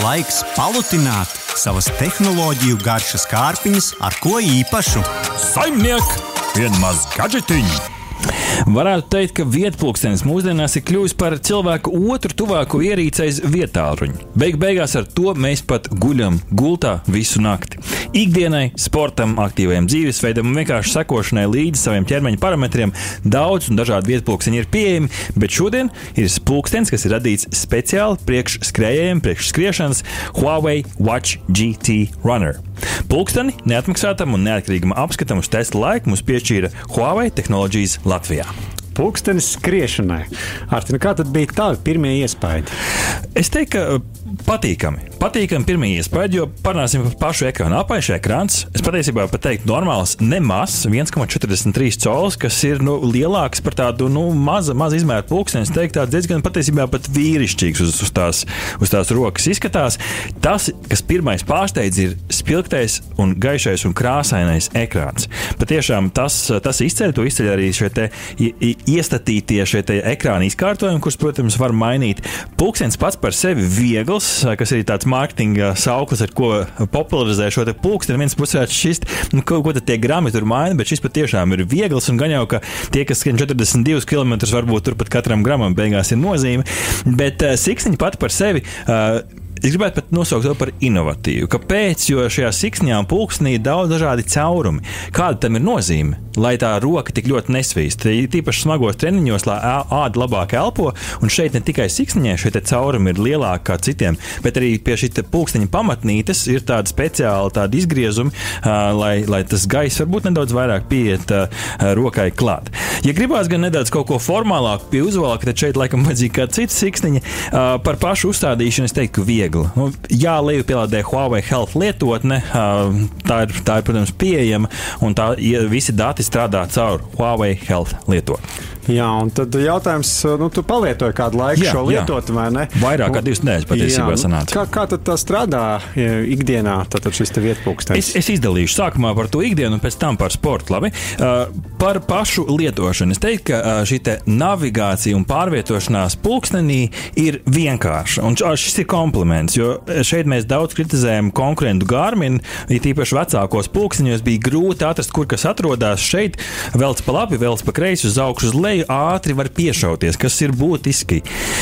Laiks palutināt savas tehnoloģiju garšas kārpiņas ar ko īpašu. Saimniek, vienmaz gadžetiņu! Varētu teikt, ka vietpunkts mūsdienās ir kļuvis par cilvēku otru tuvāko ierīceiz vietāluņu. Beig beigās ar to mēs pat guļam gultā visu nakti. Ikdienai, sportam, aktīvajam dzīvesveidam un vienkārši sekošanai līdzi saviem ķermeņa parametriem daudz un dažādi vietpunkti ir pieejami, bet šodien ir pulkstenis, kas ir radīts speciāli priekš skrējējiem, priekš skriešanas Huawei Watch GT Runner. Pulksteni neatmaksātam un neatkarīgam apskatam uz testa laiku mums piešķīra Huawei Technologies Latvijā. Pulkstenis skriešanai. Arti, nu kā tad bija tavi pirmie iespaidi? Es teiktu, ka patīkami. Patīkami pirmie iespaidi, jo parunāsim par pašu ekrānu. Apaišs ekrāns, es patiesībā pat teiktu, normāls, nemaz 1,43 colis, kas ir nu, lielāks par tādu nu, maza, maza izmēra pulksteni. Es teiktu, tāds diezgan patiesībā pat vīrišķīgs uz, uz, tās, uz tās rokas izskatās. Tas, kas pirmais pārsteidz, ir spilgtais un gaišais un krāsainais ekrāns. Patiešām tas, tas izceļ, to izceļ arī šie iestatītie šie ekrāna izkārtojumi, kurus, protams, var mainīt. Pulkstenis pats par sevi viegls, kas ir tāds mārketinga sauklis, ar ko popularizē šo pulksteni. Viens varētu šķist, nu, ko, ko tie grami tur maina, bet šis patiešām ir viegls un gan jau, ka tie, kas skrien 42 km, varbūt turpat katram gramam beigās ir nozīme. Bet uh, siksniņa pati par sevi. Uh, Es gribētu pat nosaukt to par inovatīvu. Kāpēc? Jo šajā siksnī un pulksnī ir daudz dažādi caurumi. Kāda tam ir nozīme? Lai tā roka tik ļoti nesvīst. Tīpaši smagos treniņos, lai āda labāk elpo. Un šeit ne tikai siksniņai šie caurumi ir lielāki kā citiem, bet arī pie šī pulksteņa pamatnītes ir tāda speciāla tāda izgriezuma, lai, lai tas gaiss varbūt nedaudz vairāk pieiet rokai klāt. Ja gribās gan nedaudz kaut ko formālāku pie uzvalka, tad šeit laikam vajadzīga kāda cita siksniņa. Par pašu uzstādīšanu es teiktu, ka viegli viegli. Nu, jā, Leju pielādē Huawei Health lietotne, tā ir, tā ir protams, pieejama, un tā, visi dati strādā caur Huawei Health lietotni. Jā, un tad jautājums, nu, tu palietoji kādu laiku jā, šo lietotni, vai ne? Vairāk kā divas nedēļas patiesībā nu, sanāca. Kā, kā tad tā strādā ikdienā, tad šis te vietpūkstens? Es, es izdalīšu sākumā par to ikdienu un pēc tam par sportu, labi? Uh, par pašu lietošanu. Es teiktu, ka uh, šī te navigācija un pārvietošanās pulkstenī ir vienkārša, un šis ir kompliments, jo šeit mēs daudz kritizējam konkurentu Garmin, it īpaši vecākos pulksteņos bija grūti atrast, kur kas atrodas šeit, velc pa labi, velc pa kreisi, uz augšu, uz leju ātri var piešauties, kas ir būtiski.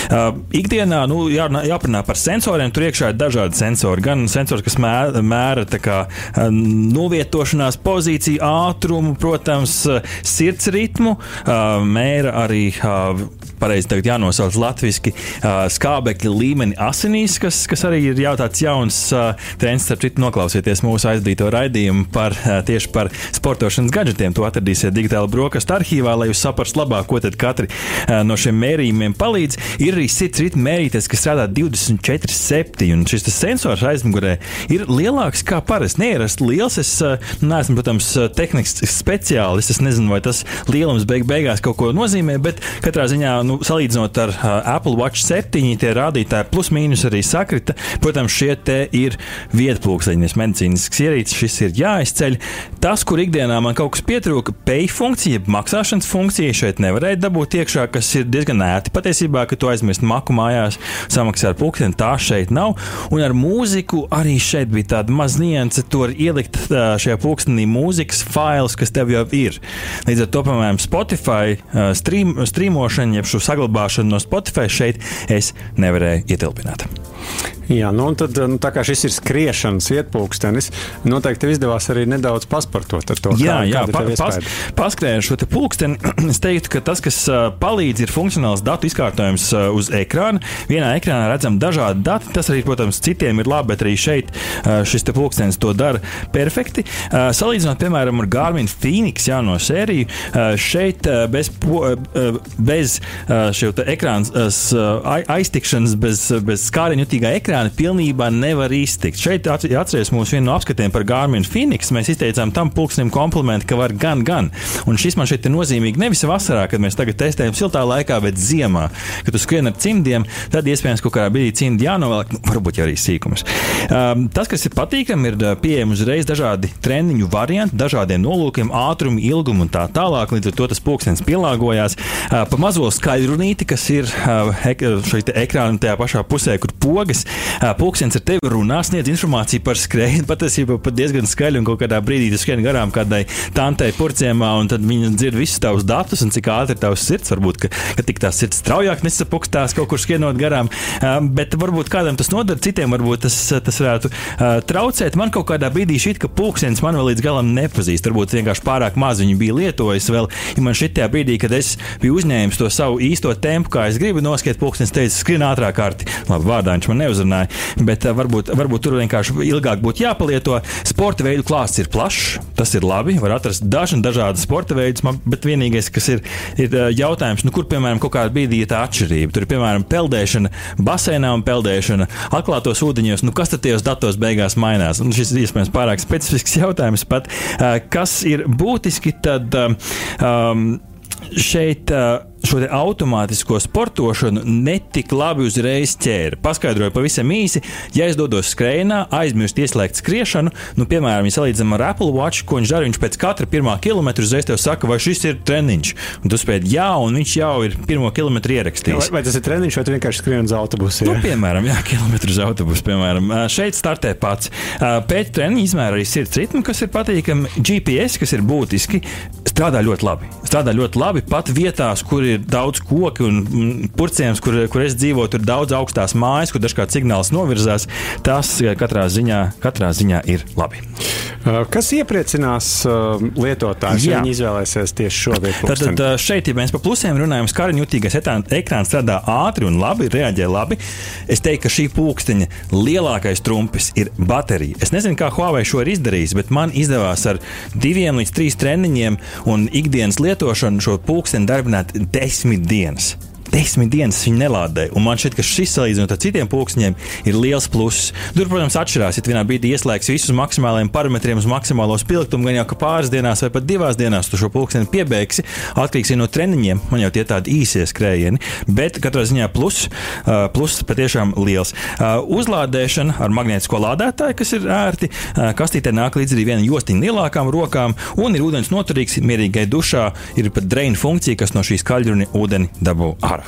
Uh, ikdienā nu, jā, jāparunā par sensoriem. Tur iekšā ir dažādi sensori. Gan sensors, kas mēra, mēra kā, uh, novietošanās pozīciju, ātrumu, protams, sirds ritmu, uh, mēra arī. Uh, pareizi tagad jānosauc latviešu uh, skābekļa līmeni asinīs, kas, kas arī ir jau tāds jauns uh, trends. Starp citu, noklausieties mūsu aizdīto raidījumu par, uh, tieši par sportošanas gadgetiem. To atradīsiet digitālajā brokastu arhīvā, lai jūs saprastu labāk, ko tad katri no šiem mērījumiem palīdz. Ir arī sirds ritma mērītājs, kas strādā 24,7. Un šis sensors aizmugurē ir lielāks kā parasti. Neierasti liels. Es neesmu, protams, tehnikas speciālists. Es nezinu, vai tas lielums beig beigās kaut ko nozīmē, bet katrā ziņā nu, salīdzinot ar Apple Watch 7, tie rādītāji plus mīnus arī sakrita. Protams, šie te ir vietpūksteņi, medicīnisks ierīces, šis ir jāizceļ. Tas, kur ikdienā man kaut kas pietrūka, pay funkcija, maksāšanas funkcija šeit nevarēja dabūt iekšā, kas ir diezgan ērti. Patiesībā, ka tu aizmirsti maku mājās, samaksā ar pulksteni, tā šeit nav. Un ar mūziku arī šeit bija tāda maza nianse, tur ielikt šajā pulkstenī mūzikas failus, kas tev jau ir. Līdz ar to, piemēram, Spotify stream, streamošana, jeb šo saglabāšanu no Spotify šeit es nevarēju ietilpināt. Jā, nu, tad, nu, tā kā šis ir skriešanas vietpūkstenis, noteikti izdevās arī nedaudz pasportot ar to. Jā, kā, jā pa, pas, paskrējot šo te pulksteni, es teiktu, ka tas, kas palīdz, ir funkcionāls datu izkārtojums uz ekrāna. Vienā ekrānā redzam dažādi dati, tas arī, protams, citiem ir labi, bet arī šeit šis te pulkstenis to dara perfekti. Salīdzinot, piemēram, ar Garmin Phoenix jauno sēriju, šeit bez, bez šo ekrāna aiztikšanas, bez, bez skāriņu jutīgā ekrāna pilnībā nevar iztikt. Šeit atcerieties mūsu vienu no apskatiem par Garmin Phoenix. Mēs izteicām tam pulksnim komplimentu, ka var gan, gan. Un šis man šeit ir nozīmīgi nevis vasarā, kad mēs tagad testējam siltā laikā, bet ziemā, kad tu skrien ar cimdiem, tad iespējams kaut kādā brīdī cimdi jānovelk, nu, varbūt arī sīkums. Um, tas, kas ir patīkami, ir uh, pieejami uzreiz dažādi treniņu varianti, dažādiem nolūkiem, ātrumu, ilgumu un tā tālāk. Līdz ar to tas pulkstenis pielāgojās. Uh, pa mazo skaļrunīti, kas ir uh, šeit ekrāna tajā pašā pusē, kur pogas, Uh, Pūkstens ar tevi runā, sniedz informāciju par skrējienu. Patiesībā pat diezgan skaļi un kaut kādā brīdī tu skrieni garām kādai tantei purciemā, un tad viņa dzird visus tavus datus un cik ātri tavs sirds. Varbūt, ka, ka tik tās sirds straujāk nesapukstās kaut kur skrienot garām. Bet varbūt kādam tas noder, citiem varbūt tas, tas varētu traucēt. Man kaut kādā brīdī šķiet, ka pūkstens man vēl līdz galam nepazīst. Varbūt vienkārši pārāk maz viņu bija lietojis vēl. Ja man šitajā brīdī, kad es biju uzņēmis to savu īsto tempu, kā es gribu noskiet, pūkstens teica, skrien ātrāk kārti. Labi, vārdā viņš man neuzrunāja, bet uh, varbūt, varbūt tur vienkārši ilgāk būtu jāpalieto. Sporta veidu klāsts ir plašs, tas ir labi. Var atrast dažna dažādas sporta veidus, man- bet vienīgais, kas ir, ir uh, jautājums, nu, kur, piemēram, kaut kādā brīdī ir tā atšķirība. Tur ir, piemēram, peldēšana baseinā un peldēšana atklātos ūdeņos. Nu, kas tad tajos datos beigās mainās? Un šis iespējams pārāk specifisks jautājums pat. Uh, kas ir būtiski, tad um, šeit. Uh, Šo te automātisko sportošanu netik labi uzreiz ķēra. Paskaidroju pavisam īsi, ja es dodos skrējienā, aizmirstu ieslēgt skriešanu, nu, piemēram, ja salīdzinām ar Apple Watch, ko viņš dara, viņš pēc katra pirmā kilometra uzreiz tev saka, vai šis ir treniņš. Un tu spēj, jā, un viņš jau ir pirmo kilometru Vai, ierakstījis. vai tas ir treniņš, vai vienkārši skrieni uz autobusu? Nu, Ja? piemēram, jā, kilometru uz autobusu. Piemēram. Šeit startē pats. Pēc treniņa izmēra arī sirds ritmu, kas ir patīkami. GPS, kas ir būtiski, strādā ļoti labi. Strādā ļoti labi pat vietās, kur ir daudz koku un purciems, kur, kur es dzīvoju, tur ir daudz augstās mājas, kur dažkārt signāls novirzās. Tas ā, katrā ziņā, katrā ziņā ir labi. Uh, Kas iepriecinās uh, lietotājus, ja viņi izvēlēsies tieši šo vietu? Tātad ā, šeit, ja mēs par plusiem runājam, skariņjutīgais ekrāns strādā ātri un labi, reaģē labi. Es teiktu, ka šī pulksteņa lielākais trumpis ir baterija. Es nezinu, kā Huawei šo ir izdarījis, bet man izdevās ar diviem līdz trīs treniņiem un ikdienas lietošanu šo pulksteni darbināt desmit dienas. Desmit dienas viņa nelādēja, un man šķiet, ka šis salīdzinot ar citiem pulksteņiem ir liels pluss. Tur, protams, atšķirās, ja vienā brīdī ieslēgsi visus maksimālajiem parametriem uz maksimālo spilgtumu, gan jau ka pāris dienās vai pat divās dienās tu šo pulksteni piebeigsi. Atkarīgs no treniņiem, man jau tie tādi īsie skrējieni, bet katrā ziņā plus, uh, plus patiešām liels. Uzlādēšana ar magnētisko lādētāju, kas ir ērti, kastītē nāk līdzi arī viena jostiņa lielākām rokām, un ir ūdens noturīgs, mierīgai dušā, ir pat dreina funkcija, kas no šīs kaļļuņa ūdeni dabū ārā.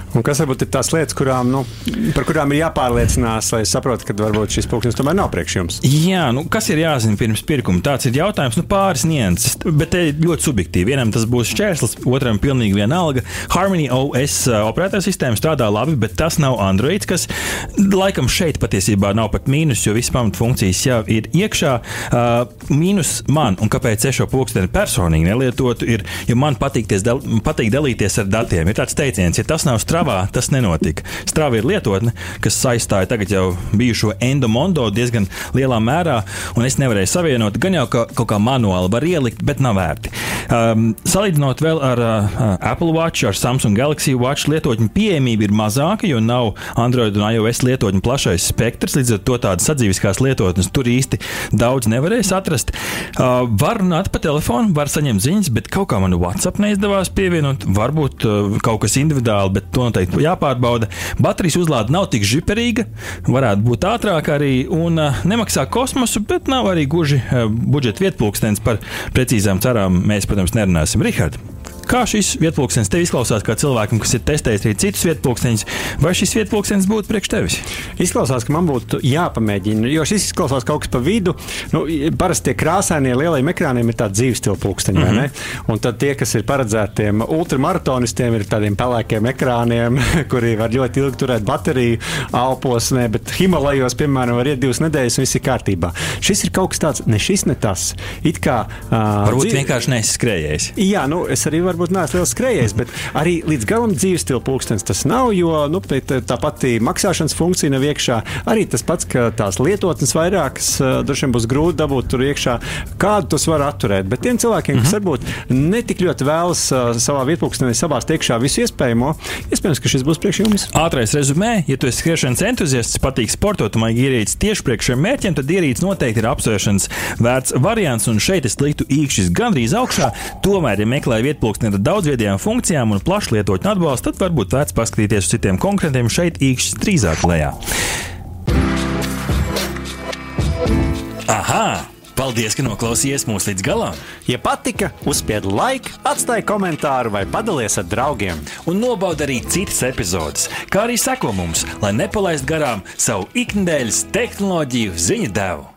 Un kas varbūt ir tās lietas, kurām, nu, par kurām ir jāpārliecinās, lai saprotu, ka varbūt šis pulkstenis tomēr nav priekš jums? Jā, nu, kas ir jāzina pirms pirkuma? Tāds ir jautājums, nu, pāris nianses, bet te ļoti subjektīvi. Vienam tas būs šķērslis, otram pilnīgi vienalga. Harmony OS uh, operatora sistēma strādā labi, bet tas nav Android, kas laikam šeit patiesībā nav pat mīnus, jo visas pamatfunkcijas jau ir iekšā. Uh, mīnus man, un kāpēc es šo pulksteni personīgi nelietotu, ir, ja man patīkties dal patīk dalīties ar datiem. Ir tāds teiciens, ja tas nav stravā, tas nenotika. Strava ir lietotne, kas saistīja tagad jau bijušo endomondo diezgan lielā mērā, un es nevarēju savienot. Gan jau ka, kaut kā manuāli var ielikt, bet nav vērti. Um, salīdzinot vēl ar uh, Apple Watch, ar Samsung Galaxy Watch lietotņu pieejamība ir mazāka, jo nav Android un iOS lietotņu plašais spektrs. Līdz ar to tādas sadzīviskās lietotnes tur īsti daudz nevarēs atrast. Uh, var runāt pa telefonu, var saņemt ziņas, bet kaut kā man WhatsApp neizdevās pievienot. Varbūt uh, kaut kas individuāli, bet to noteikti jāpārbauda. Baterijas uzlāde nav tik žiperīga, varētu būt ātrāka arī un uh, nemaksā kosmosu, bet nav arī gluži uh, budžeta vietpulkstenis par precīzām cerām. Mēs, protams, nerunāsim. Rihard, kā šis vietpulkstenis tev izklausās kā cilvēkam, kas ir testējis arī citus vietpulksteņus, vai šis vietpulkstenis būtu priekš tevis? Izklausās, ka man būtu jāpamēģina, jo šis izklausās kaut kas pa vidu. Nu, parasti tie krāsainie lielajiem ekrāniem ir tādi dzīves stila pulksteņi, mm -hmm. un tad tie, kas ir paredzēti tiem ultramaratonistiem, ir tādiem pelēkiem ekrāniem, kuri var ļoti ilgi turēt bateriju alposnē, bet Himalajos, piemēram, var iet divas nedēļas un viss ir kārtībā. Šis ir kaut kas tāds, ne šis, ne tas. It kā. Uh, Varbūt vienkārši neskrējējis. Jā, nu, es arī varbūt neesmu liels skrejējis, bet arī līdz galam dzīves stila pulkstenis tas nav, jo nu, tā, pati maksāšanas funkcija nav iekšā. Arī tas pats, ka tās lietotnes vairākas droši vien būs grūti dabūt tur iekšā, kādu tos var atturēt. Bet tiem cilvēkiem, kas varbūt netik ļoti vēlas savā vietpulkstenī savāst iekšā visu iespējamo, iespējams, ka šis būs priekš jums. Ātrais rezumē, ja tu esi skriešanas entuziasts, patīk sportot un vajag ierīces tieši priekš šiem mērķiem, tad ierīces noteikti ir apsvēršanas vērts variants. Un šeit es liktu īkšķis gandrīz augšā. Tomēr, ja meklē vietpulksteni ar daudzviedajām funkcijām un plašu lietotņu atbalstu, tad varbūt vērts paskatīties uz citiem konkurentiem. Šeit īkšķis drīzāk lejā. Aha! Paldies, ka noklausījāties mūsu līdz galam! Ja patika, uzspiediet laiku, atstājiet komentāru vai padalieties ar draugiem. Un nobaudiet arī citas epizodes, kā arī sekot mums, lai nepalaistu garām savu ikdienas tehnoloģiju ziņu devumu.